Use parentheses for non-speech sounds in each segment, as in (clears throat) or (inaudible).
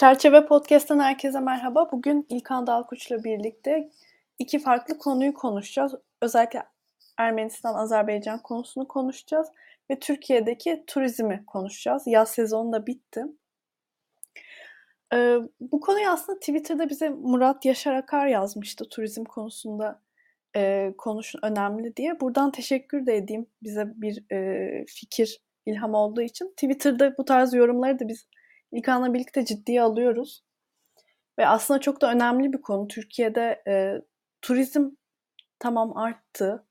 Çerçeve Podcast'ten herkese merhaba. Bugün İlkan Dalkuç'la birlikte iki farklı konuyu konuşacağız. Özellikle Ermenistan-Azerbaycan konusunu konuşacağız ve Türkiye'deki turizmi konuşacağız. Yaz sezonu da bitti. Ee, bu konuyu aslında Twitter'da bize Murat Yaşar Akar yazmıştı turizm konusunda e, konuşun önemli diye. Buradan teşekkür de edeyim bize bir e, fikir, ilham olduğu için. Twitter'da bu tarz yorumları da biz İlkan'la birlikte ciddiye alıyoruz. Ve aslında çok da önemli bir konu. Türkiye'de e, turizm tamam arttı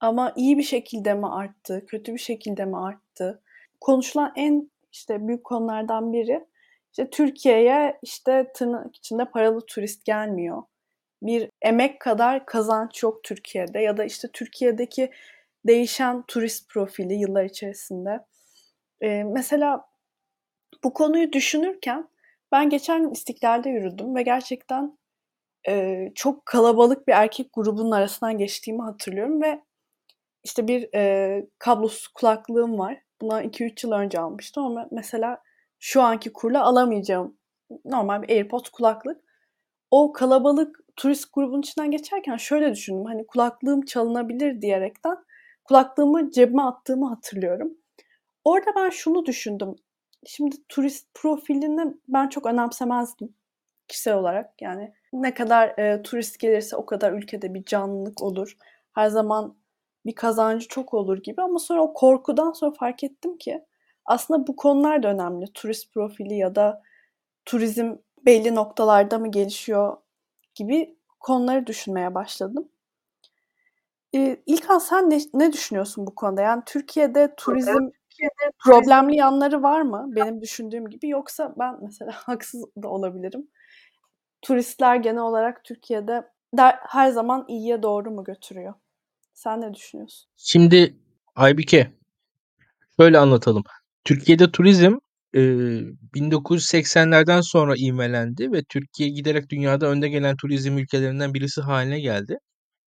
ama iyi bir şekilde mi arttı, kötü bir şekilde mi arttı? Konuşulan en işte büyük konulardan biri işte Türkiye'ye işte tırnak içinde paralı turist gelmiyor. Bir emek kadar kazanç yok Türkiye'de ya da işte Türkiye'deki değişen turist profili yıllar içerisinde. Ee, mesela bu konuyu düşünürken ben geçen İstiklal'de yürüdüm ve gerçekten e, çok kalabalık bir erkek grubunun arasından geçtiğimi hatırlıyorum ve işte bir e, kablosuz kulaklığım var. Buna 2-3 yıl önce almıştım ama mesela şu anki kurla alamayacağım normal bir AirPods kulaklık. O kalabalık turist grubunun içinden geçerken şöyle düşündüm. Hani kulaklığım çalınabilir diyerekten kulaklığımı cebime attığımı hatırlıyorum. Orada ben şunu düşündüm. Şimdi turist profilini ben çok önemsemezdim kişisel olarak. Yani ne kadar e, turist gelirse o kadar ülkede bir canlılık olur. Her zaman bir kazancı çok olur gibi ama sonra o korkudan sonra fark ettim ki aslında bu konular da önemli. Turist profili ya da turizm belli noktalarda mı gelişiyor gibi konuları düşünmeye başladım. Ee, İlkan sen ne, ne düşünüyorsun bu konuda? Yani Türkiye'de turizm Türkiye'de problemli yanları var mı? Benim düşündüğüm gibi yoksa ben mesela (laughs) haksız da olabilirim. Turistler genel olarak Türkiye'de der, her zaman iyiye doğru mu götürüyor? Sen ne düşünüyorsun? Şimdi Aybike şöyle anlatalım. Türkiye'de turizm e, 1980'lerden sonra ivmelendi ve Türkiye giderek dünyada önde gelen turizm ülkelerinden birisi haline geldi.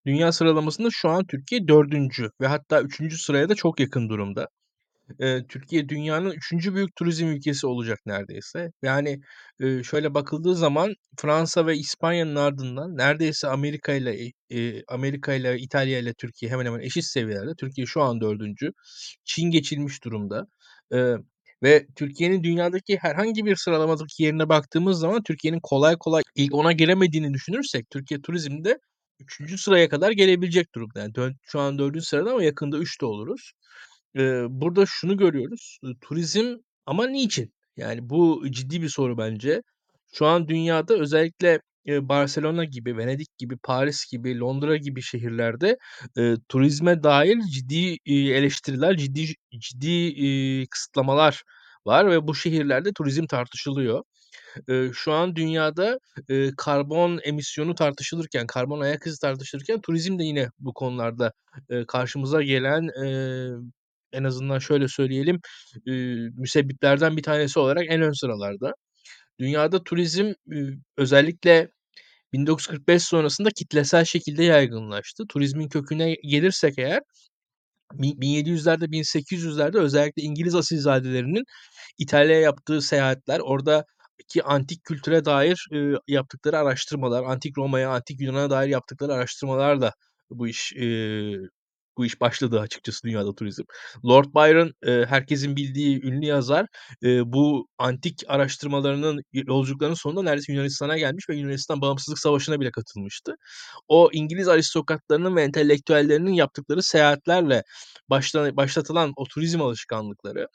Dünya sıralamasında şu an Türkiye dördüncü ve hatta üçüncü sıraya da çok yakın durumda. Eee, Türkiye dünyanın üçüncü büyük turizm ülkesi olacak neredeyse. Yani, eee, şöyle bakıldığı zaman Fransa ve İspanya'nın ardından neredeyse Amerika ile, eee, Amerika ile İtalya ile Türkiye hemen hemen eşit seviyelerde. Türkiye şu an dördüncü. Çin geçilmiş durumda. Eee, ve Türkiye'nin dünyadaki herhangi bir sıralamadaki yerine baktığımız zaman Türkiye'nin kolay kolay ilk ona giremediğini düşünürsek Türkiye turizmde üçüncü sıraya kadar gelebilecek durumda. Yani şu an dördüncü sırada ama yakında üçte oluruz. Eee, burada şunu görüyoruz. Turizm ama niçin? Yani bu ciddi bir soru bence. Şu an dünyada özellikle, eee, Barcelona gibi, Venedik gibi, Paris gibi, Londra gibi şehirlerde, eee, turizme dair ciddi, iii, eleştiriler, ciddi ciddi, iii, kısıtlamalar var ve bu şehirlerde turizm tartışılıyor. Eee, şu an dünyada, eee, karbon emisyonu tartışılırken, karbon ayak izi tartışılırken turizm de yine bu konularda, eee, karşımıza gelen, eee en azından şöyle söyleyelim, eee, müsebbiplerden bir tanesi olarak en ön sıralarda. Dünyada turizm, özellikle 1945 sonrasında kitlesel şekilde yaygınlaştı. Turizmin köküne gelirsek eğer, bi 1700'lerde, 1800'lerde özellikle İngiliz asilzadelerinin İtalya'ya yaptığı seyahatler, oradaki antik kültüre dair, eee, yaptıkları araştırmalar, antik Roma'ya, antik Yunan'a dair yaptıkları araştırmalarla bu iş, eee bu iş başladı açıkçası dünyada turizm. Lord Byron, herkesin bildiği ünlü yazar, bu antik araştırmalarının, yolculuklarının sonunda neredeyse Yunanistan'a gelmiş ve Yunanistan Bağımsızlık Savaşı'na bile katılmıştı. O İngiliz aristokratlarının ve entelektüellerinin yaptıkları seyahatlerle başla başlatılan o turizm alışkanlıkları,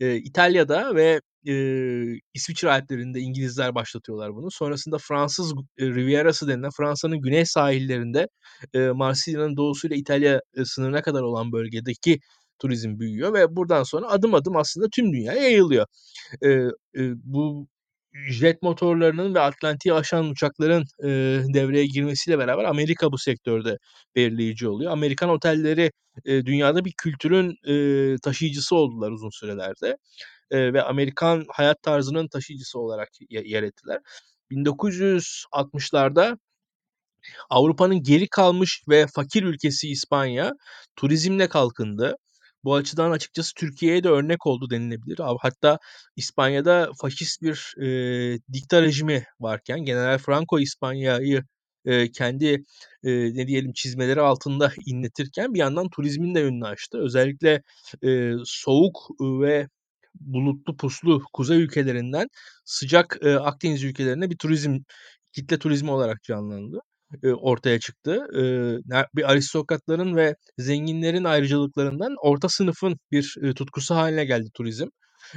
İtalya'da ve, eee, İsviçre Alplerinde İngilizler başlatıyorlar bunu. Sonrasında Fransız, eee, Riviera'sı denilen Fransa'nın güney sahillerinde, eee, Marsilya'nın doğusuyla İtalya, eee, sınırına kadar olan bölgedeki turizm büyüyor ve buradan sonra adım adım aslında tüm dünyaya yayılıyor. Eee, eee, bu jet motorlarının ve Atlantik'i aşan uçakların, eee, devreye girmesiyle beraber Amerika bu sektörde belirleyici oluyor. Amerikan otelleri, eee, dünyada bir kültürün, eee, taşıyıcısı oldular uzun sürelerde, eee, ve Amerikan hayat tarzının taşıyıcısı olarak ye yer ettiler. 1960'larda Avrupa'nın geri kalmış ve fakir ülkesi İspanya turizmle kalkındı. Bu açıdan açıkçası Türkiye'ye de örnek oldu denilebilir. Hatta İspanya'da faşist bir eee, dikta rejimi varken General Franco İspanya'yı eee, kendi eee, ne diyelim çizmeleri altında inletirken bir yandan turizmin de önünü açtı. Özellikle eee, soğuk ve bulutlu puslu kuzey ülkelerinden sıcak eee, Akdeniz ülkelerine bir turizm kitle turizmi olarak canlandı eee, ortaya çıktı. Eee, bir aristokratların ve zenginlerin ayrıcalıklarından orta sınıfın bir eee, tutkusu haline geldi turizm.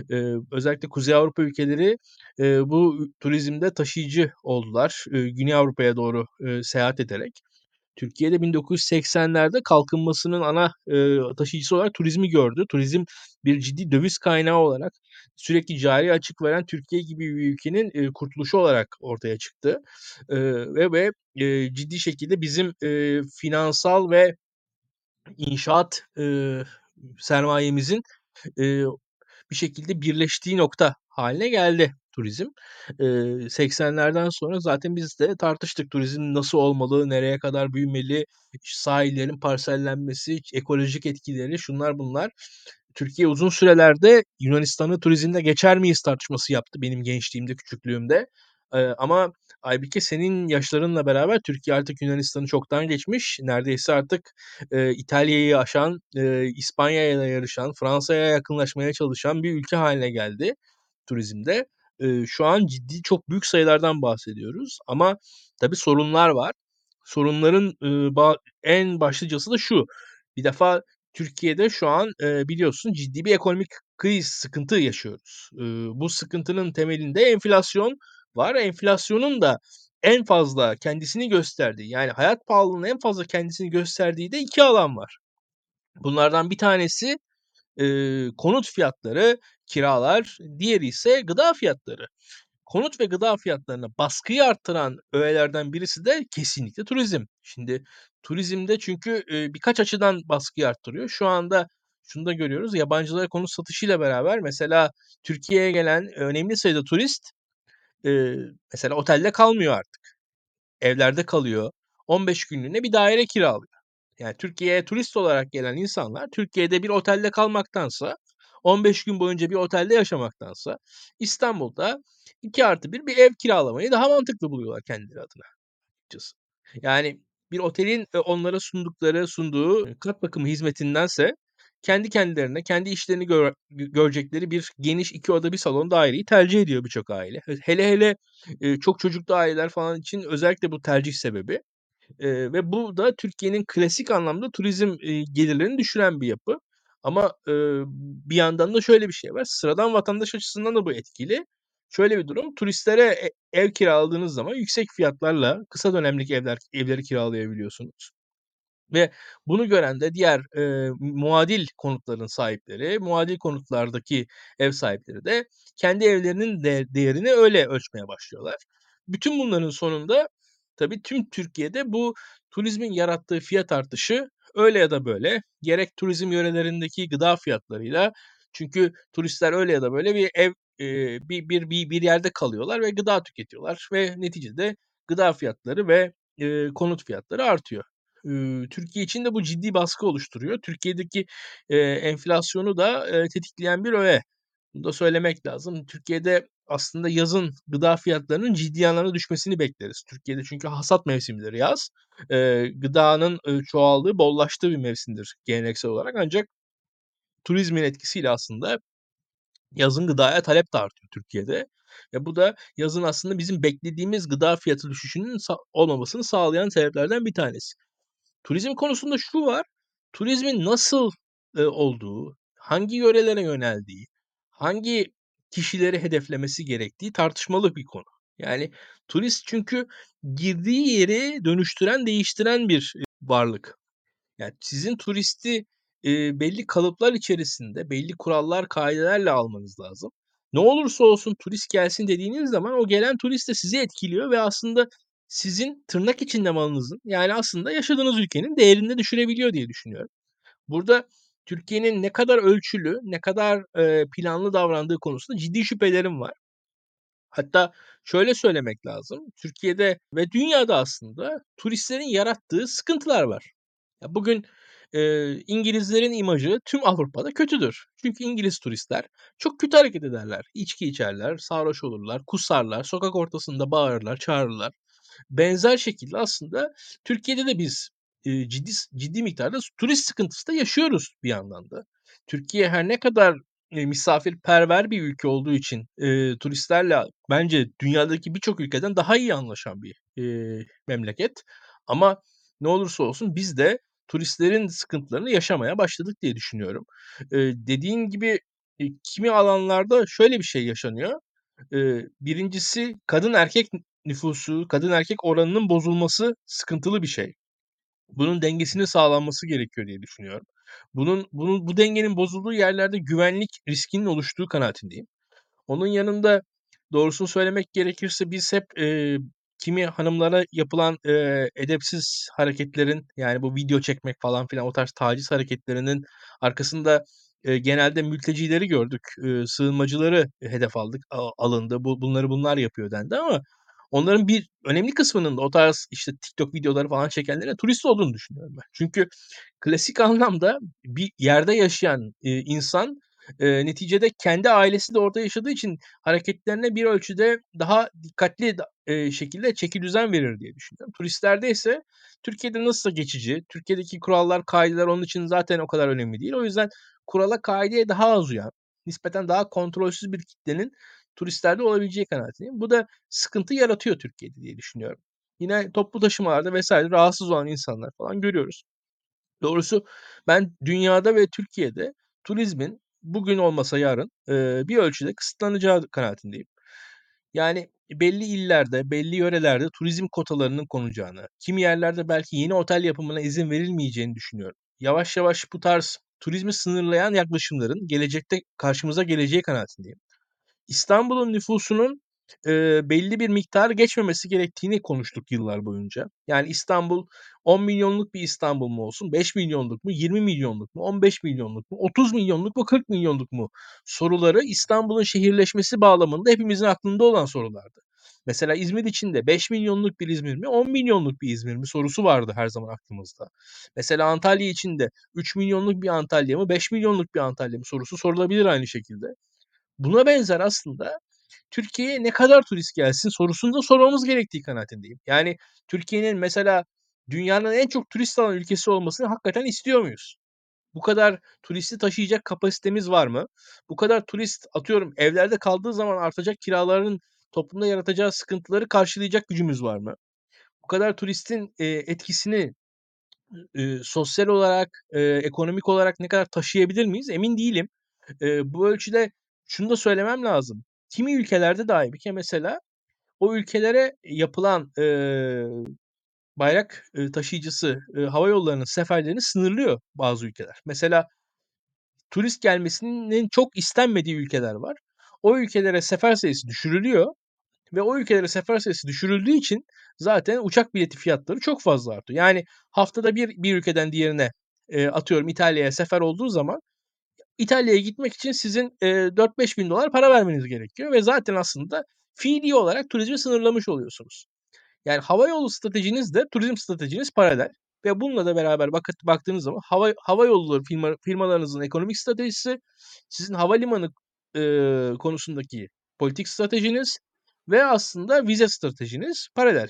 Eee, özellikle Kuzey Avrupa ülkeleri eee, bu turizmde taşıyıcı oldular. Eee, Güney Avrupa'ya doğru eee, seyahat ederek. Türkiye'de 1980'lerde kalkınmasının ana eee, taşıyıcısı olarak turizmi gördü. Turizm bir ciddi döviz kaynağı olarak sürekli cari açık veren Türkiye gibi bir ülkenin eee, kurtuluşu olarak ortaya çıktı. Eee, ve ve eee, ciddi şekilde bizim eee, finansal ve inşaat eee, sermayemizin eee, bir şekilde birleştiği nokta haline geldi turizm. Eee, 80'lerden sonra zaten biz de tartıştık turizm nasıl olmalı, nereye kadar büyümeli, sahillerin parsellenmesi, ekolojik etkileri, şunlar bunlar. Türkiye uzun sürelerde Yunanistan'ı turizmde geçer miyiz tartışması yaptı benim gençliğimde, küçüklüğümde. Eee, ama Aybike senin yaşlarınla beraber Türkiye artık Yunanistan'ı çoktan geçmiş. Neredeyse artık eee, İtalya'yı aşan, eee, İspanya'yla yarışan, Fransa'ya yakınlaşmaya çalışan bir ülke haline geldi turizmde. Şu an ciddi çok büyük sayılardan bahsediyoruz ama tabii sorunlar var. Sorunların en başlıcası da şu. Bir defa Türkiye'de şu an biliyorsun ciddi bir ekonomik kriz, sıkıntı yaşıyoruz. Bu sıkıntının temelinde enflasyon var. Enflasyonun da en fazla kendisini gösterdiği yani hayat pahalılığının en fazla kendisini gösterdiği de iki alan var. Bunlardan bir tanesi eee, konut fiyatları, kiralar, diğeri ise gıda fiyatları. Konut ve gıda fiyatlarına baskıyı arttıran öğelerden birisi de kesinlikle turizm. Şimdi turizmde çünkü eee, birkaç açıdan baskıyı arttırıyor. Şu anda şunu da görüyoruz. Yabancılara konut satışıyla beraber mesela Türkiye'ye gelen önemli sayıda turist eee, mesela otelde kalmıyor artık. Evlerde kalıyor. 15 günlüğüne bir daire kiralıyor. Yani Türkiye'ye turist olarak gelen insanlar Türkiye'de bir otelde kalmaktansa 15 gün boyunca bir otelde yaşamaktansa İstanbul'da 2 artı 1 bir ev kiralamayı daha mantıklı buluyorlar kendileri adına. Yani bir otelin e, onlara sundukları, sunduğu kat bakımı hizmetindense kendi kendilerine, kendi işlerini gör, görecekleri bir geniş iki oda bir salon daireyi tercih ediyor birçok aile. Hele hele e, çok çocuklu aileler falan için özellikle bu tercih sebebi. Eee, ve bu da Türkiye'nin klasik anlamda turizm, eee, gelirlerini düşüren bir yapı. Ama, eee, bir yandan da şöyle bir şey var. Sıradan vatandaş açısından da bu etkili. Şöyle bir durum, turistlere e ev kiraladığınız zaman yüksek fiyatlarla kısa dönemlik evler evleri kiralayabiliyorsunuz. Ve bunu gören de diğer, eee, muadil konutların sahipleri, muadil konutlardaki ev sahipleri de kendi evlerinin de değerini öyle ölçmeye başlıyorlar. Bütün bunların sonunda tabii tüm Türkiye'de bu turizmin yarattığı fiyat artışı öyle ya da böyle gerek turizm yörelerindeki gıda fiyatlarıyla çünkü turistler öyle ya da böyle bir ev, bir bir bir bir yerde kalıyorlar ve gıda tüketiyorlar ve neticede gıda fiyatları ve, konut fiyatları artıyor. Türkiye için de bu ciddi baskı oluşturuyor. Türkiye'deki, enflasyonu da, tetikleyen bir öğe. Bunu da söylemek lazım. Türkiye'de aslında yazın gıda fiyatlarının ciddi anlamda düşmesini bekleriz. Türkiye'de çünkü hasat mevsimidir yaz. Eee, gıdanın, ııı, çoğaldığı, bollaştığı bir mevsimdir geleneksel olarak ancak turizmin etkisiyle aslında yazın gıdaya talep de artıyor Türkiye'de ve bu da yazın aslında bizim beklediğimiz gıda fiyatı düşüşünün olmamasını sağlayan sebeplerden bir tanesi. Turizm konusunda şu var, turizmin nasıl, eee, olduğu, hangi yörelere yöneldiği, hangi kişileri hedeflemesi gerektiği tartışmalı bir konu. Yani turist çünkü girdiği yeri dönüştüren, değiştiren bir, varlık. Yani sizin turisti, eee, belli kalıplar içerisinde, belli kurallar, kaidelerle almanız lazım. Ne olursa olsun turist gelsin dediğiniz zaman o gelen turist de sizi etkiliyor ve aslında sizin tırnak içinde malınızın, yani aslında yaşadığınız ülkenin değerini de düşürebiliyor diye düşünüyorum. Burada Türkiye'nin ne kadar ölçülü, ne kadar, eee, planlı davrandığı konusunda ciddi şüphelerim var. Hatta şöyle söylemek lazım, Türkiye'de ve dünyada aslında turistlerin yarattığı sıkıntılar var. Ya, bugün, eee, İngilizlerin imajı tüm Avrupa'da kötüdür. Çünkü İngiliz turistler çok kötü hareket ederler. İçki içerler, sarhoş olurlar, kusarlar, sokak ortasında bağırırlar, çağırırlar. Benzer şekilde aslında Türkiye'de de biz, eee, ciddi ciddi miktarda turist sıkıntısı da yaşıyoruz bir yandan da. Türkiye her ne kadar, eee, misafirperver bir ülke olduğu için, eee, turistlerle bence dünyadaki birçok ülkeden daha iyi anlaşan bir, eee, memleket. Ama ne olursa olsun biz de turistlerin sıkıntılarını yaşamaya başladık diye düşünüyorum. Eee, dediğin gibi, eee, kimi alanlarda şöyle bir şey yaşanıyor. Eee, 1'incisi kadın erkek nüfusu, kadın erkek oranının bozulması sıkıntılı bir şey. Bunun dengesinin sağlanması gerekiyor diye düşünüyorum. Bunun bunun bu dengenin bozulduğu yerlerde güvenlik riskinin oluştuğu kanaatindeyim. Onun yanında doğrusunu söylemek gerekirse biz hep, eee, kimi hanımlara yapılan, eee, edepsiz hareketlerin, yani bu video çekmek falan filan o tarz taciz hareketlerinin arkasında, eee, genelde mültecileri gördük, eee, sığınmacıları hedef aldık, alındı. Bu bunları bunlar yapıyor dendi ama onların bir önemli kısmının da o tarz, işte, TikTok videoları falan çekenlerin turist olduğunu düşünüyorum ben. Çünkü klasik anlamda bir yerde yaşayan, eee, insan, eee, neticede kendi ailesi de orada yaşadığı için hareketlerine bir ölçüde daha dikkatli eee, şekilde çekidüzen verir diye düşünüyorum. Turistlerde ise Türkiye'de nasılsa geçici, Türkiye'deki kurallar, kaideler onun için zaten o kadar önemli değil. O yüzden kurala, kaideye daha az uyan, nispeten daha kontrolsüz bir kitlenin turistlerde olabileceği kanaatindeyim. Bu da sıkıntı yaratıyor Türkiye'de diye düşünüyorum. Yine toplu taşımalarda vs. rahatsız olan insanlar falan görüyoruz. Doğrusu ben dünyada ve Türkiye'de turizmin bugün olmasa yarın, eee, bir ölçüde kısıtlanacağı kanaatindeyim. Yani belli illerde, belli yörelerde turizm kotalarının konacağını, kimi yerlerde belki yeni otel yapımına izin verilmeyeceğini düşünüyorum. Yavaş yavaş bu tarz turizmi sınırlayan yaklaşımların gelecekte karşımıza geleceği kanaatindeyim. İstanbul'un nüfusunun, eee, belli bir miktarı geçmemesi gerektiğini konuştuk yıllar boyunca. Yani İstanbul 10 milyonluk bir İstanbul mu olsun, 5 milyonluk mu, 20 milyonluk mu, 15 milyonluk mu, 30 milyonluk mu, 40 milyonluk mu soruları İstanbul'un şehirleşmesi bağlamında hepimizin aklında olan sorulardı. Mesela İzmir için de 5 milyonluk bir İzmir mi, 10 milyonluk bir İzmir mi sorusu vardı her zaman aklımızda. Mesela Antalya için de 3 milyonluk bir Antalya mı, 5 milyonluk bir Antalya mı sorusu sorulabilir aynı şekilde. Buna benzer aslında Türkiye'ye ne kadar turist gelsin sorusunu da sormamız gerektiği kanaatindeyim. Yani Türkiye'nin mesela dünyanın en çok turist alan ülkesi olmasını hakikaten istiyor muyuz? Bu kadar turisti taşıyacak kapasitemiz var mı? Bu kadar turist, atıyorum, evlerde kaldığı zaman artacak kiraların toplumda yaratacağı sıkıntıları karşılayacak gücümüz var mı? Bu kadar turistin, eee, etkisini, eee, sosyal olarak, eee, ekonomik olarak ne kadar taşıyabilir miyiz emin değilim. Eee, bu ölçüde şunu da söylemem lazım. Kimi ülkelerde dahi bir kere mesela o ülkelere yapılan, eee, bayrak, eee, taşıyıcısı, eee, hava yollarının seferlerini sınırlıyor bazı ülkeler. Mesela turist gelmesinin çok istenmediği ülkeler var. O ülkelere sefer sayısı düşürülüyor ve o ülkelere sefer sayısı düşürüldüğü için zaten uçak bileti fiyatları çok fazla artıyor. Yani haftada bir, bir ülkeden diğerine, eee, atıyorum İtalya'ya sefer olduğu zaman İtalya'ya gitmek için sizin, eee, $4.000-5.000 para vermeniz gerekiyor ve zaten aslında fiili olarak turizmi sınırlamış oluyorsunuz. Yani havayolu stratejiniz de turizm stratejiniz paralel ve bununla da beraber bakıt baktığınız zaman hava havayolları firma firmalarınızın ekonomik stratejisi, sizin havalimanı, eee, konusundaki politik stratejiniz ve aslında vize stratejiniz paralel.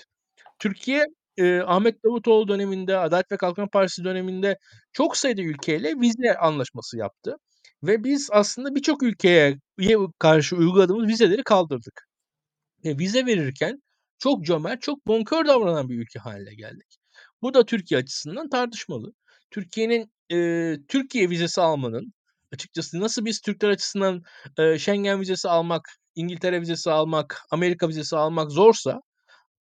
Türkiye, eee, Ahmet Davutoğlu döneminde, Adalet ve Kalkınma Partisi döneminde çok sayıda ülkeyle vize anlaşması yaptı ve biz aslında birçok ülkeye karşı uyguladığımız vizeleri kaldırdık. Ve vize verirken çok cömert, çok bonkör davranan bir ülke hâline geldik. Bu da Türkiye açısından tartışmalı. Türkiye'nin, eee, Türkiye vizesi almanın açıkçası nasıl biz Türkler açısından, eee, Schengen vizesi almak, İngiltere vizesi almak, Amerika vizesi almak zorsa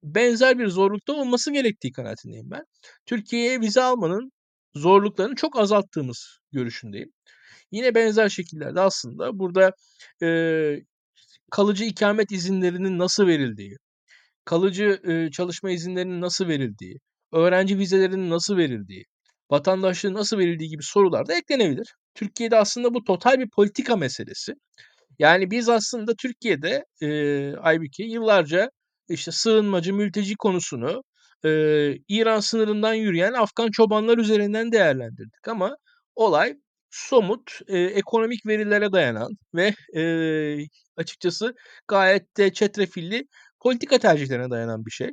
benzer bir zorlukta olması gerektiği kanaatindeyim ben. Türkiye'ye vize almanın zorluklarını çok azalttığımız görüşündeyim. Yine benzer şekillerde aslında burada, eee, kalıcı ikamet izinlerinin nasıl verildiği, kalıcı, eee, çalışma izinlerinin nasıl verildiği, öğrenci vizelerinin nasıl verildiği, vatandaşlığın nasıl verildiği gibi sorular da eklenebilir. Türkiye'de aslında bu total bir politika meselesi. Yani biz aslında Türkiye'de, Aybüke yıllarca işte sığınmacı, mülteci konusunu eee, İran sınırından yürüyen Afgan çobanlar üzerinden değerlendirdik ama olay somut, eee, ekonomik verilere dayanan ve, eee, açıkçası gayet de çetrefilli politika tercihlerine dayanan bir şey.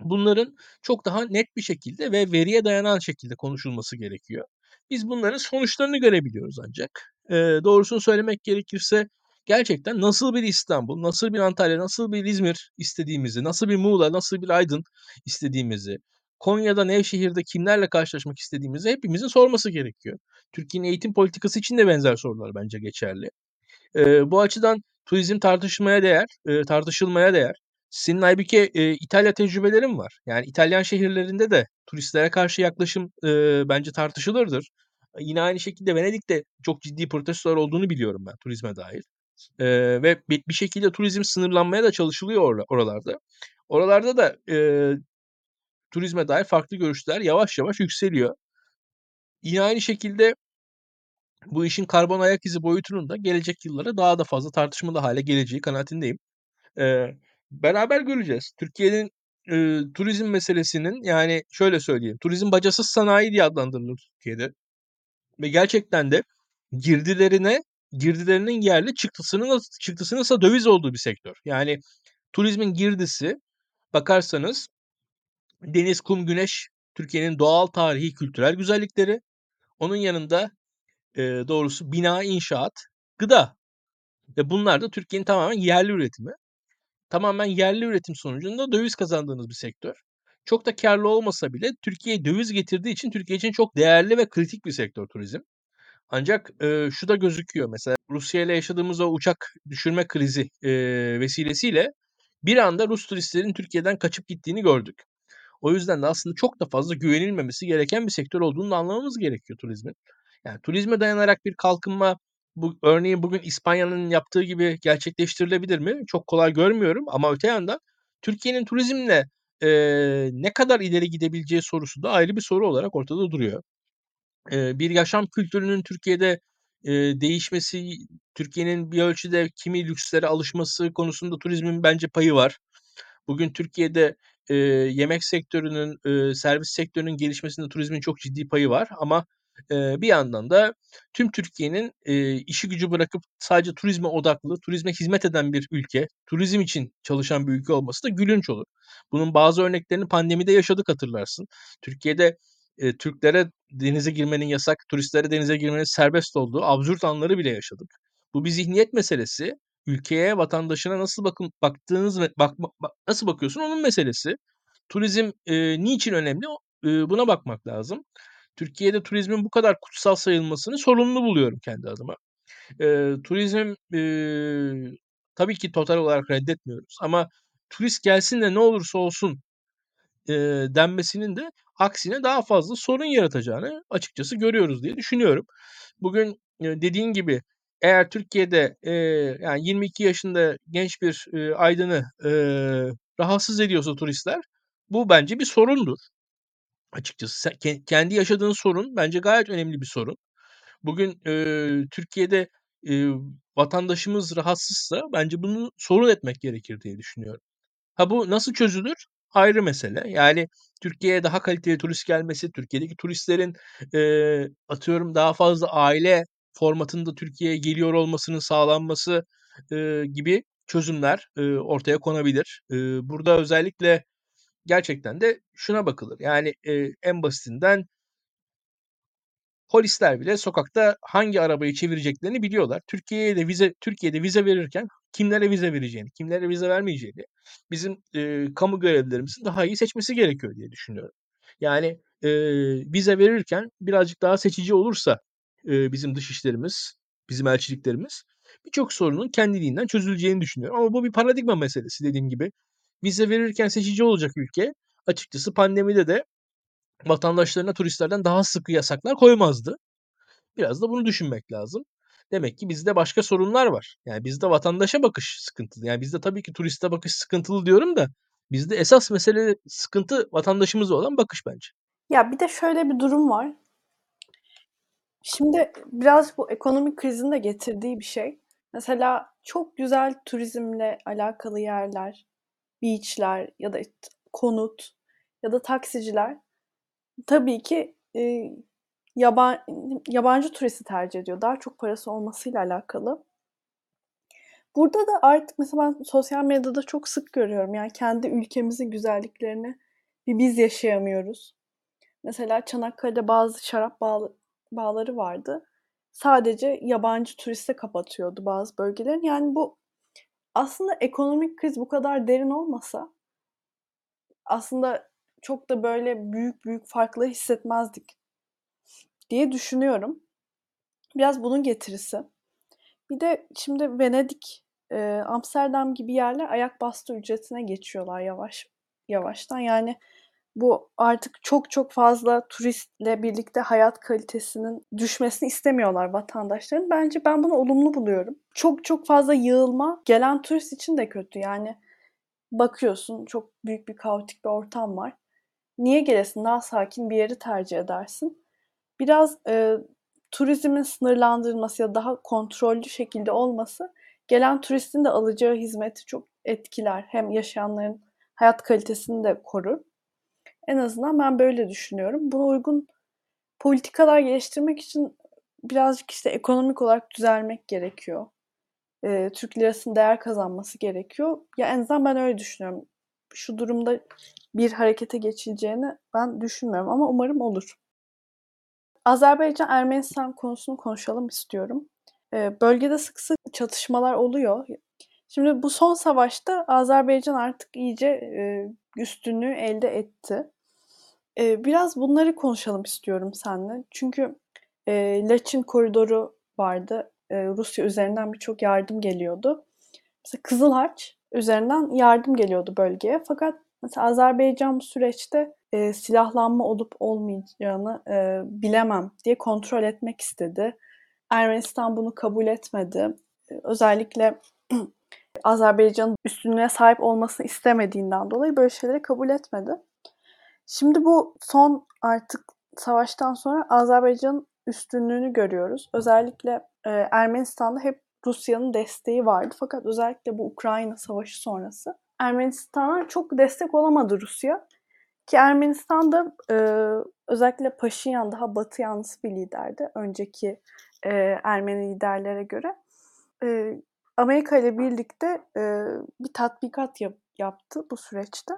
Bunların çok daha net bir şekilde ve veriye dayanan şekilde konuşulması gerekiyor. Biz bunların sonuçlarını görebiliyoruz ancak. Eee, doğrusunu söylemek gerekirse gerçekten nasıl bir İstanbul, nasıl bir Antalya, nasıl bir İzmir istediğimizi, nasıl bir Muğla, nasıl bir Aydın istediğimizi, Konya'da, Nevşehir'de kimlerle karşılaşmak istediğimizi hepimizin sorması gerekiyor. Türkiye'nin eğitim politikası için de benzer sorular bence geçerli. Eee, bu açıdan turizm tartışmaya değer, eee, tartışılmaya değer. Senin Aybüke, eee, İtalya tecrübelerin var. Yani İtalyan şehirlerinde de turistlere karşı yaklaşım, eee, bence tartışılırdır. Yine aynı şekilde Venedik'te çok ciddi protestolar olduğunu biliyorum ben turizme dair. Eee, ve bi bir şekilde turizm sınırlanmaya da çalışılıyor orla oralarda. Oralarda da, eee, turizme dair farklı görüşler yavaş yavaş yükseliyor. Yine aynı şekilde bu işin karbon ayak izi boyutunun da gelecek yıllara daha da fazla tartışmalı hâle geleceği kanaatindeyim. Eee, beraber göreceğiz. Türkiye'nin, eee, turizm meselesinin yani şöyle söyleyeyim, turizm bacasız sanayi diye adlandırılır Türkiye'de ve gerçekten de girdilerine girdilerinin yerli çıktısının çıktısının ise döviz olduğu bir sektör. Yani turizmin girdisi bakarsanız deniz, kum, güneş, Türkiye'nin doğal, tarihi, kültürel güzellikleri. Onun yanında, eee, doğrusu bina, inşaat, gıda ve bunlar da Türkiye'nin tamamen yerli üretimi. Tamamen yerli üretim sonucunda döviz kazandığınız bir sektör. Çok da kârlı olmasa bile Türkiye'ye döviz getirdiği için Türkiye için çok değerli ve kritik bir sektör turizm. Ancak, eee, şu da gözüküyor mesela Rusya'yla yaşadığımız o uçak düşürme krizi, eee, vesilesiyle bir anda Rus turistlerin Türkiye'den kaçıp gittiğini gördük. O yüzden de aslında çok da fazla güvenilmemesi gereken bir sektör olduğunu da anlamamız gerekiyor turizmin. Yani turizme dayanarak bir kalkınma bu örneğin bugün İspanya'nın yaptığı gibi gerçekleştirilebilir mi? Çok kolay görmüyorum ama öte yandan Türkiye'nin turizmle, eee, ne kadar ileri gidebileceği sorusu da ayrı bir soru olarak ortada duruyor. Eee, bir yaşam kültürünün Türkiye'de, eee, değişmesi, Türkiye'nin bir ölçüde kimi lükslere alışması konusunda turizmin bence payı var. Bugün Türkiye'de, eee, yemek sektörünün, eee, servis sektörünün gelişmesinde turizmin çok ciddi payı var ama, eee, bir yandan da tüm Türkiye'nin, eee, işi gücü bırakıp sadece turizme odaklı, turizme hizmet eden bir ülke, turizm için çalışan bir ülke olması da gülünç olur. Bunun bazı örneklerini pandemide yaşadık hatırlarsın. Türkiye'de, eee, Türklere denize girmenin yasak, turistlere denize girmenin serbest olduğu absürt anları bile yaşadık. Bu bir zihniyet meselesi. Ülkeye, vatandaşına nasıl bakın baktığınız ve bakma bak nasıl bakıyorsun onun meselesi. Turizm, eee, niçin önemli? Eee, buna bakmak lazım. Türkiye'de turizmin bu kadar kutsal sayılmasını sorunlu buluyorum kendi adıma. Eee, turizm, eee, tabii ki total olarak reddetmiyoruz ama turist gelsin de ne olursa olsun, eee, denmesinin de aksine daha fazla sorun yaratacağını açıkçası görüyoruz diye düşünüyorum. Bugün, eee, dediğin gibi eğer Türkiye'de, eee, yani 22 yaşında genç bir, eee, aydını, eee, rahatsız ediyorsa turistler bu bence bir sorundur. Açıkçası kendi yaşadığın sorun bence gayet önemli bir sorun. Bugün, eee, Türkiye'de, eee, vatandaşımız rahatsızsa bence bunu sorun etmek gerekir diye düşünüyorum. Ha, bu nasıl çözülür? Ayrı mesele. Yani Türkiye'ye daha kaliteli turist gelmesi, Türkiye'deki turistlerin, eee, atıyorum daha fazla aile formatında Türkiye'ye geliyor olmasının sağlanması, eee, gibi çözümler, eee, ortaya konabilir. Eee, burada özellikle gerçekten de şuna bakılır. Yani, eee, en basitinden polisler bile sokakta hangi arabayı çevireceklerini biliyorlar. Türkiye'ye de vize Türkiye'de vize verirken kimlere vize vereceğini, kimlere vize vermeyeceğini bizim, eee, kamu görevlilerimizin daha iyi seçmesi gerekiyor diye düşünüyorum. Yani, eee, vize verirken birazcık daha seçici olursa, eee, bizim dışişlerimiz, bizim elçiliklerimiz birçok sorunun kendiliğinden çözüleceğini düşünüyorum ama bu bir paradigma meselesi dediğim gibi. Vize verirken seçici olacak ülke açıkçası pandemide de vatandaşlarına turistlerden daha sıkı yasaklar koymazdı. Biraz da bunu düşünmek lazım. Demek ki bizde başka sorunlar var. Yani bizde vatandaşa bakış sıkıntılı. Yani bizde tabii ki turiste bakış sıkıntılı diyorum da bizde esas mesele sıkıntı vatandaşımıza olan bakış bence. Ya bir de şöyle bir durum var. Şimdi biraz bu ekonomik krizin de getirdiği bir şey. Mesela çok güzel turizmle alakalı yerler, beach'ler ya da konut ya da taksiciler tabii ki e, yaban, yabancı turisti tercih ediyor. Daha çok parası olmasıyla alakalı. Burada da artık mesela ben sosyal medyada çok sık görüyorum. Yani kendi ülkemizin güzelliklerini bir biz yaşayamıyoruz. Mesela Çanakkale'de bazı şarap bağ, bağları vardı. Sadece yabancı turiste kapatıyordu bazı bölgelerin. Yani bu aslında ekonomik kriz bu kadar derin olmasa aslında çok da böyle büyük büyük farkları hissetmezdik diye düşünüyorum. Biraz bunun getirisi. Bir de şimdi Venedik, e, Amsterdam gibi yerler ayak bastı ücretine geçiyorlar yavaş yavaştan. Yani bu artık çok çok fazla turistle birlikte hayat kalitesinin düşmesini istemiyorlar vatandaşların. Bence ben bunu olumlu buluyorum. Çok çok fazla yığılma gelen turist için de kötü. Yani bakıyorsun çok büyük bir kaotik bir ortam var. Niye gelesin? Daha sakin bir yeri tercih edersin. Biraz e, turizmin sınırlandırılması ya daha kontrollü şekilde olması gelen turistin de alacağı hizmeti çok etkiler. Hem yaşayanların hayat kalitesini de korur. En azından ben böyle düşünüyorum. Buna uygun politikalar geliştirmek için birazcık işte ekonomik olarak düzelmek gerekiyor. Ee, Türk lirasının değer kazanması gerekiyor. Ya en azından ben öyle düşünüyorum. Şu durumda bir harekete geçileceğini ben düşünmüyorum ama umarım olur. Azerbaycan-Ermenistan konusunu konuşalım istiyorum. Ee, bölgede sık sık çatışmalar oluyor. Şimdi bu son savaşta Azerbaycan artık iyice e, üstünlüğü elde etti. E, biraz bunları konuşalım istiyorum seninle. Çünkü e, Laçin koridoru vardı. E, Rusya üzerinden birçok yardım geliyordu. Mesela Kızıl Harç üzerinden yardım geliyordu bölgeye. Fakat mesela Azerbaycan bu süreçte e, silahlanma olup olmayacağını e, bilemem diye kontrol etmek istedi. Ermenistan bunu kabul etmedi. Özellikle (clears throat) Azerbaycan'ın üstünlüğe sahip olmasını istemediğinden dolayı böyle şeyleri kabul etmedi. Şimdi bu son artık savaştan sonra Azerbaycan'ın üstünlüğünü görüyoruz. Özellikle e, Ermenistan'da hep Rusya'nın desteği vardı. Fakat özellikle bu Ukrayna savaşı sonrası Ermenistan'a çok destek olamadı Rusya. Ki Ermenistan'da e, özellikle Paşinyan daha batı yanlısı bir liderdi önceki e, Ermeni liderlere göre. E, Amerika ile birlikte e, bir tatbikat yap, yaptı bu süreçte.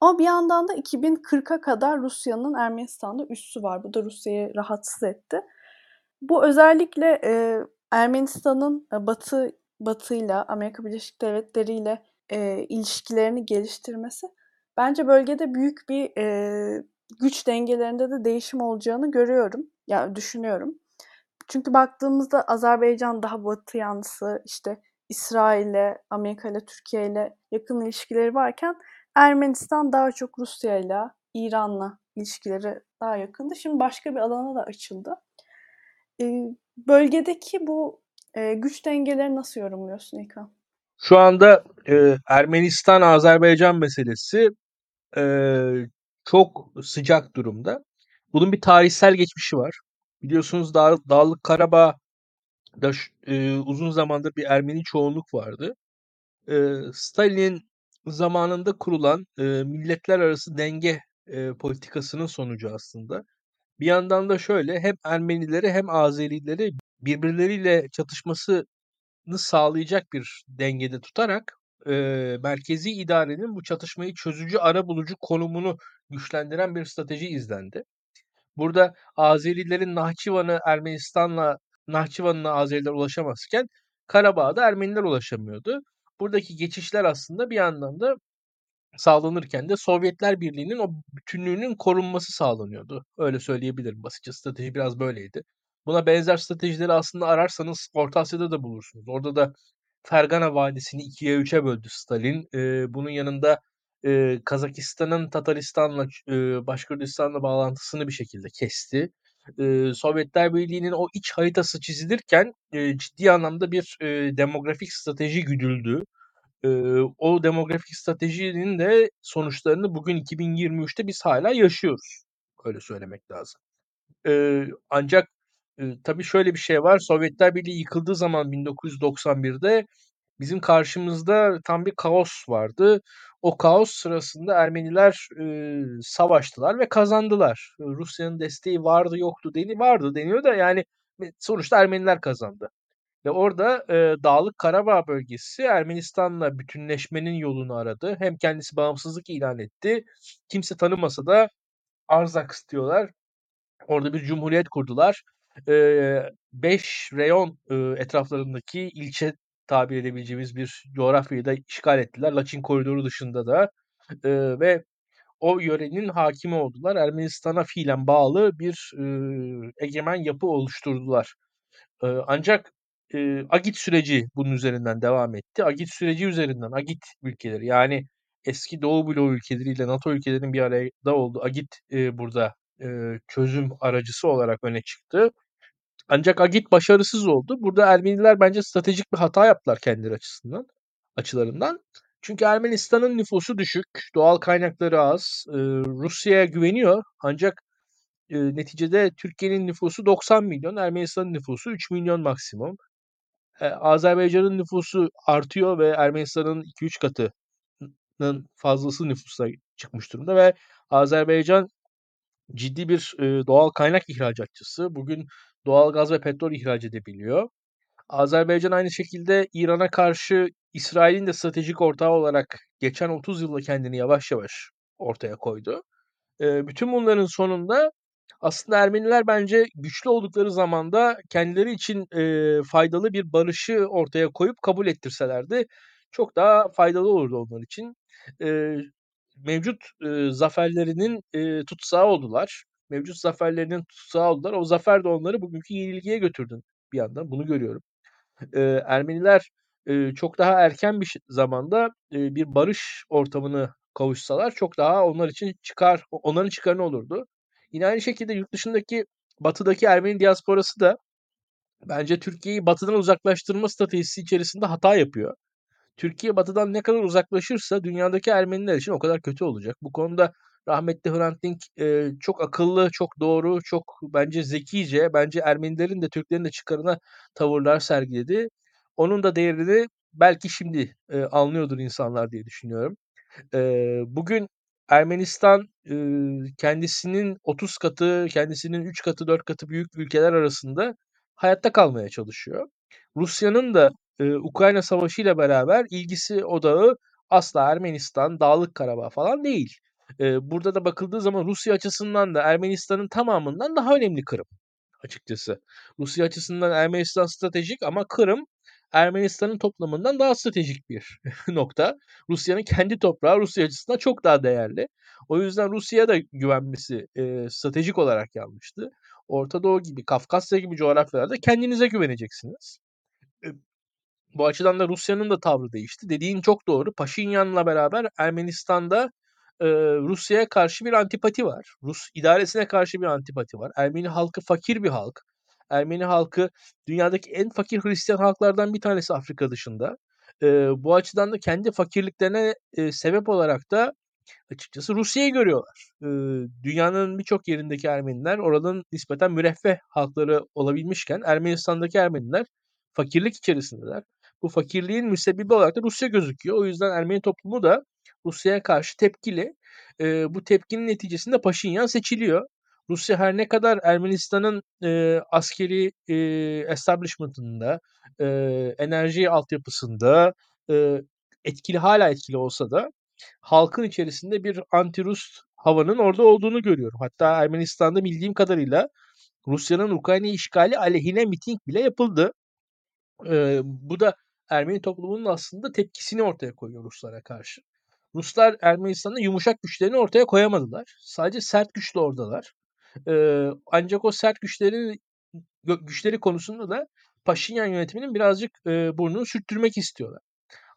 Ama bir yandan da 2040'a kadar Rusya'nın Ermenistan'da üssü var. Bu da Rusya'yı rahatsız etti. Bu özellikle e, Ermenistan'ın Batı Batı'yla, Amerika Birleşik Devletleri ile e, ilişkilerini geliştirmesi bence bölgede büyük bir e, güç dengelerinde de değişim olacağını görüyorum. Ya yani düşünüyorum. Çünkü baktığımızda Azerbaycan daha batı yanlısı, işte İsrail'le, Amerika ile, Türkiye ile yakın ilişkileri varken Ermenistan daha çok Rusya ile, İran'la ilişkileri daha yakındı. Şimdi başka bir alana da açıldı. Bölgedeki bu güç dengeleri nasıl yorumluyorsun İlkan? Şu anda e, Ermenistan-Azerbaycan meselesi e, çok sıcak durumda. Bunun bir tarihsel geçmişi var. Biliyorsunuz Dağ, Dağlık Karabağ'da e, uzun zamandır bir Ermeni çoğunluk vardı. E, Stalin zamanında kurulan e, milletler arası denge e, politikasının sonucu aslında. Bir yandan da şöyle hem Ermenileri hem Azerileri birbirleriyle çatışmasını sağlayacak bir dengede tutarak e, merkezi idarenin bu çatışmayı çözücü ara bulucu konumunu güçlendiren bir strateji izlendi. Burada Azerilerin Nahçıvan'ı Ermenistan'la Nahçıvan'ına Azeriler ulaşamazken Karabağ'da Ermeniler ulaşamıyordu. Buradaki geçişler aslında bir yandan da sağlanırken de Sovyetler Birliği'nin o bütünlüğünün korunması sağlanıyordu. Öyle söyleyebilirim. Basitçe strateji biraz böyleydi. Buna benzer stratejileri aslında ararsanız Orta Asya'da da bulursunuz. Orada da Fergana Vadisi'ni ikiye üçe böldü Stalin. Ee, bunun yanında e, Kazakistan'ın Tataristan'la, e, Başkürdistan'la bağlantısını bir şekilde kesti. E, Sovyetler Birliği'nin o iç haritası çizilirken e, ciddi anlamda bir e, demografik strateji güdüldü. E, o demografik stratejinin de sonuçlarını bugün 2023'te biz hala yaşıyoruz. Öyle söylemek lazım. E, ancak e, tabii şöyle bir şey var. Sovyetler Birliği yıkıldığı zaman 1991'de bizim karşımızda tam bir kaos vardı. O kaos sırasında Ermeniler, eee, savaştılar ve kazandılar. Rusya'nın desteği vardı yoktu deni vardı deniyor da yani sonuçta Ermeniler kazandı. Ve orada, eee, Dağlık Karabağ bölgesi Ermenistan'la bütünleşmenin yolunu aradı. Hem kendisi bağımsızlık ilan etti. Kimse tanımasa da Arzak istiyorlar. Orada bir cumhuriyet kurdular. Eee, 5 reyon, ııı, etraflarındaki ilçe tabir edebileceğimiz bir coğrafyayı da işgal ettiler. Laçin Koridoru dışında da, eee, ve o yörenin hakimi oldular. Ermenistan'a fiilen bağlı bir, ııı, egemen yapı oluşturdular. Eee, ancak, eee, Agit süreci bunun üzerinden devam etti. Agit süreci üzerinden Agit ülkeleri yani eski Doğu bloğu ülkeleriyle NATO ülkelerinin bir arada olduğu Agit, eee, burada, eee, çözüm aracısı olarak öne çıktı. Ancak Agit başarısız oldu. Burada Ermeniler bence stratejik bir hata yaptılar kendileri açısından açılarından. Çünkü Ermenistan'ın nüfusu düşük, doğal kaynakları az, eee, Rusya'ya güveniyor ancak, eee, neticede Türkiye'nin nüfusu 90 milyon, Ermenistan'ın nüfusu 3 milyon maksimum. Eee, Azerbaycan'ın nüfusu artıyor ve Ermenistan'ın 2-3 katının fazlası nüfusa çıkmış durumda ve Azerbaycan ciddi bir, eee, doğal kaynak ihracatçısı. Bugün doğalgaz ve petrol ihraç edebiliyor. Azerbaycan aynı şekilde İran'a karşı İsrail'in de stratejik ortağı olarak geçen 30 yılda kendini yavaş yavaş ortaya koydu. Bütün bunların sonunda aslında Ermeniler bence güçlü oldukları zamanda kendileri için, faydalı bir barışı ortaya koyup kabul ettirselerdi çok daha faydalı olurdu onlar için. Mevcut, zaferlerinin, eee, tutsağı oldular. Mevcut zaferlerinin tutsağı oldular. O zafer de onları bugünkü yenilgiye götürdü bir yandan. Bunu görüyorum. Eee, Ermeniler, eee, çok daha erken bir zamanda, eee, bir barış ortamına kavuşsalar çok daha onlar için çıkar onların çıkarına olurdu. Yine aynı şekilde yurt dışındaki, batıdaki Ermeni diasporası da bence Türkiye'yi batıdan uzaklaştırma stratejisi içerisinde hata yapıyor. Türkiye batıdan ne kadar uzaklaşırsa dünyadaki Ermeniler için o kadar kötü olacak. Bu konuda rahmetli Hrant Dink, eee, çok akıllı, çok doğru, çok bence zekice, bence Ermenilerin de Türklerin de çıkarına tavırlar sergiledi. Onun da değerini belki şimdi, eee, anlıyordur insanlar diye düşünüyorum. Eee, bugün Ermenistan, ııı, kendisinin 30 katı, kendisinin 3 katı, 4 katı büyük ülkeler arasında hayatta kalmaya çalışıyor. Rusya'nın da, eee, Ukrayna Savaşı'yla beraber ilgisi odağı asla Ermenistan, Dağlık Karabağ falan değil. Eee, burada da bakıldığı zaman Rusya açısından da Ermenistan'ın tamamından daha önemli Kırım açıkçası. Rusya açısından Ermenistan stratejik ama Kırım Ermenistan'ın toplamından daha stratejik bir (laughs) nokta. Rusya'nın kendi toprağı Rusya açısından çok daha değerli. O yüzden Rusya'ya da güvenmesi, eee, stratejik olarak yanlıştı. Orta Doğu gibi, Kafkasya gibi coğrafyalarda kendinize güveneceksiniz. Eee, bu açıdan da Rusya'nın da tavrı değişti. Dediğin çok doğru. Paşinyan'la beraber Ermenistan'da, eee, Rusya'ya karşı bir antipati var. Rus idaresine karşı bir antipati var. Ermeni halkı fakir bir halk. Ermeni halkı dünyadaki en fakir Hristiyan halklardan bir tanesi Afrika dışında. Eee, bu açıdan da kendi fakirliklerine, eee, sebep olarak da açıkçası Rusya'yı görüyorlar. Iıı, dünyanın birçok yerindeki Ermeniler oranın nispeten müreffeh halkları olabilmişken Ermenistan'daki Ermeniler fakirlik içerisindeler. Bu fakirliğin müsebbibi olarak da Rusya gözüküyor. O yüzden Ermeni toplumu da Rusya'ya karşı tepkili. Eee, bu tepkinin neticesinde Paşinyan seçiliyor. Rusya her ne kadar Ermenistan'ın, eee, askeri, eee, establishment'ında, eee, enerji altyapısında, eee, etkili hâlâ etkili olsa da halkın içerisinde bir anti-Rus havanın orada olduğunu görüyorum. Hatta Ermenistan'da bildiğim kadarıyla Rusya'nın Ukrayna'yı işgali aleyhine miting bile yapıldı. Eee, bu da Ermeni toplumunun aslında tepkisini ortaya koyuyor Ruslara karşı. Ruslar Ermenistan'da yumuşak güçlerini ortaya koyamadılar. Sadece sert güçle oradalar. Eee, ancak o sert güçleri güçleri konusunda da Paşinyan yönetiminin birazcık, eee, burnunu sürttürmek istiyorlar.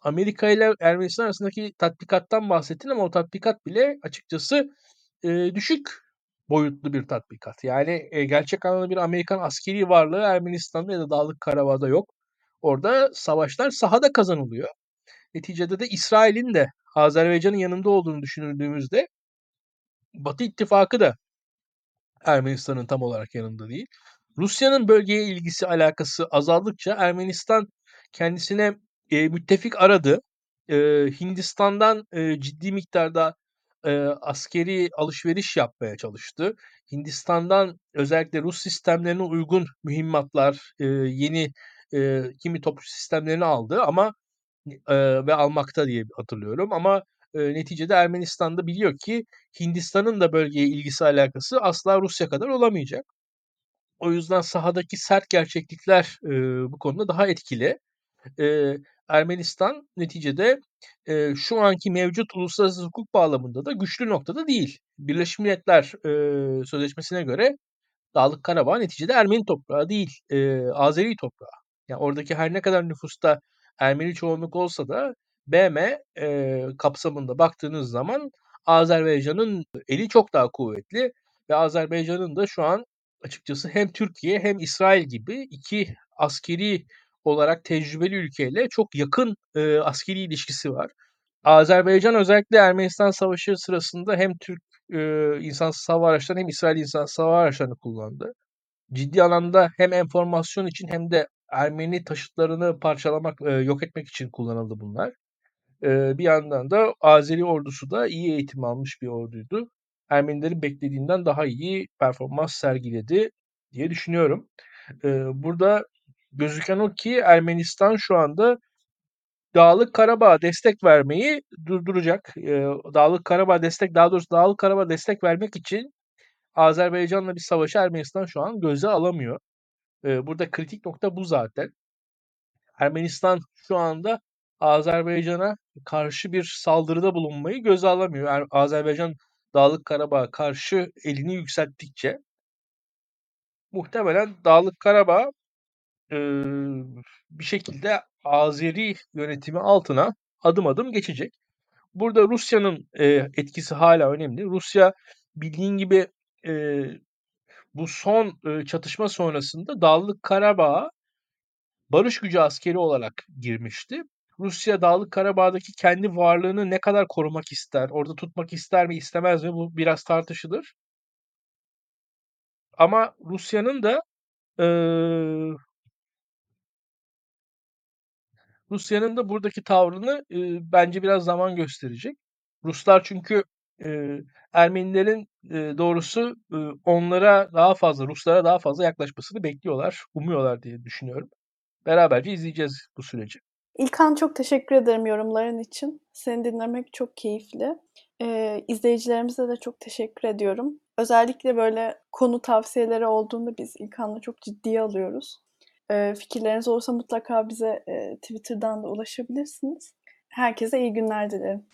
Amerika'yla Ermenistan arasındaki tatbikattan bahsettin ama o tatbikat bile açıkçası, eee, düşük boyutlu bir tatbikat. Yani, eee, gerçek anlamda bir Amerikan askeri varlığı Ermenistan'da ya da Dağlık Karabağ'da yok. Orada savaşlar sahada kazanılıyor. Neticede de İsrail'in de Azerbaycan'ın yanında olduğunu düşünüldüğümüzde Batı ittifakı da Ermenistan'ın tam olarak yanında değil. Rusya'nın bölgeye ilgisi, alakası azaldıkça Ermenistan kendisine, eee, müttefik aradı. eee, Hindistan'dan, eee, ciddi miktarda, eee, askeri alışveriş yapmaya çalıştı. Hindistan'dan özellikle Rus sistemlerine uygun mühimmatlar, eee, yeni, eee, kimi topçu sistemlerini aldı ama ve almakta diye hatırlıyorum ama, neticede Ermenistan da biliyor ki Hindistan'ın da bölgeye ilgisi alakası asla Rusya kadar olamayacak. O yüzden sahadaki sert gerçeklikler, bu konuda daha etkili. Ermenistan neticede, şu anki mevcut uluslararası hukuk bağlamında da güçlü noktada değil. Birleşmiş Milletler, Sözleşmesi'ne göre Dağlık Karabağ neticede Ermeni toprağı değil, Azeri toprağı. Yani oradaki her ne kadar nüfusta Ermeni çoğunluk olsa da BM, eee, kapsamında baktığınız zaman Azerbaycan'ın eli çok daha kuvvetli ve Azerbaycan'ın da şu an açıkçası hem Türkiye hem İsrail gibi 2 askeri olarak tecrübeli ülkeyle çok yakın, eee, askeri ilişkisi var. Azerbaycan özellikle Ermenistan Savaşı sırasında hem Türk, eee, insansız hava araçlarını hem İsrail insansız hava araçlarını kullandı. Ciddi anlamda hem enformasyon için hem de Ermeni taşıtlarını parçalamak, eee, yok etmek için kullanıldı bunlar. Eee, bir yandan da Azeri ordusu da iyi eğitim almış bir orduydu. Ermenilerin beklediğinden daha iyi performans sergiledi diye düşünüyorum. Eee, burada gözüken o ki Ermenistan şu anda Dağlık Karabağ'a destek vermeyi durduracak. Eee, Dağlık Karabağ destek daha doğrusu Dağlık Karabağ destek vermek için Azerbaycan'la bir savaşı Ermenistan şu an göze alamıyor. Burada kritik nokta bu zaten. Ermenistan şu anda Azerbaycan'a karşı bir saldırıda bulunmayı göze alamıyor. Er Azerbaycan Dağlık Karabağ'a karşı elini yükselttikçe muhtemelen Dağlık Karabağ eee, bir şekilde Azeri yönetimi altına adım adım geçecek. Burada Rusya'nın, eee, etkisi hâlâ önemli. Rusya bildiğin gibi, eee, bu son, eee, çatışma sonrasında Dağlık Karabağ'a barış gücü askeri olarak girmişti. Rusya Dağlık Karabağ'daki kendi varlığını ne kadar korumak ister, orada tutmak ister mi istemez mi bu biraz tartışılır. Ama Rusya'nın da, eee Rusya'nın da buradaki tavrını, eee, bence biraz zaman gösterecek. Ruslar çünkü, Ermenilerin, doğrusu, onlara daha fazla, Ruslara daha fazla yaklaşmasını bekliyorlar, umuyorlar diye düşünüyorum. Beraberce izleyeceğiz bu süreci. İlkan çok teşekkür ederim yorumların için. Seni dinlemek çok keyifli. Eee, izleyicilerimize de çok teşekkür ediyorum. Özellikle böyle konu tavsiyeleri olduğunda biz İlkan'la çok ciddiye alıyoruz. Eee, fikirleriniz olursa mutlaka bize, eee, Twitter'dan da ulaşabilirsiniz. Herkese iyi günler dilerim.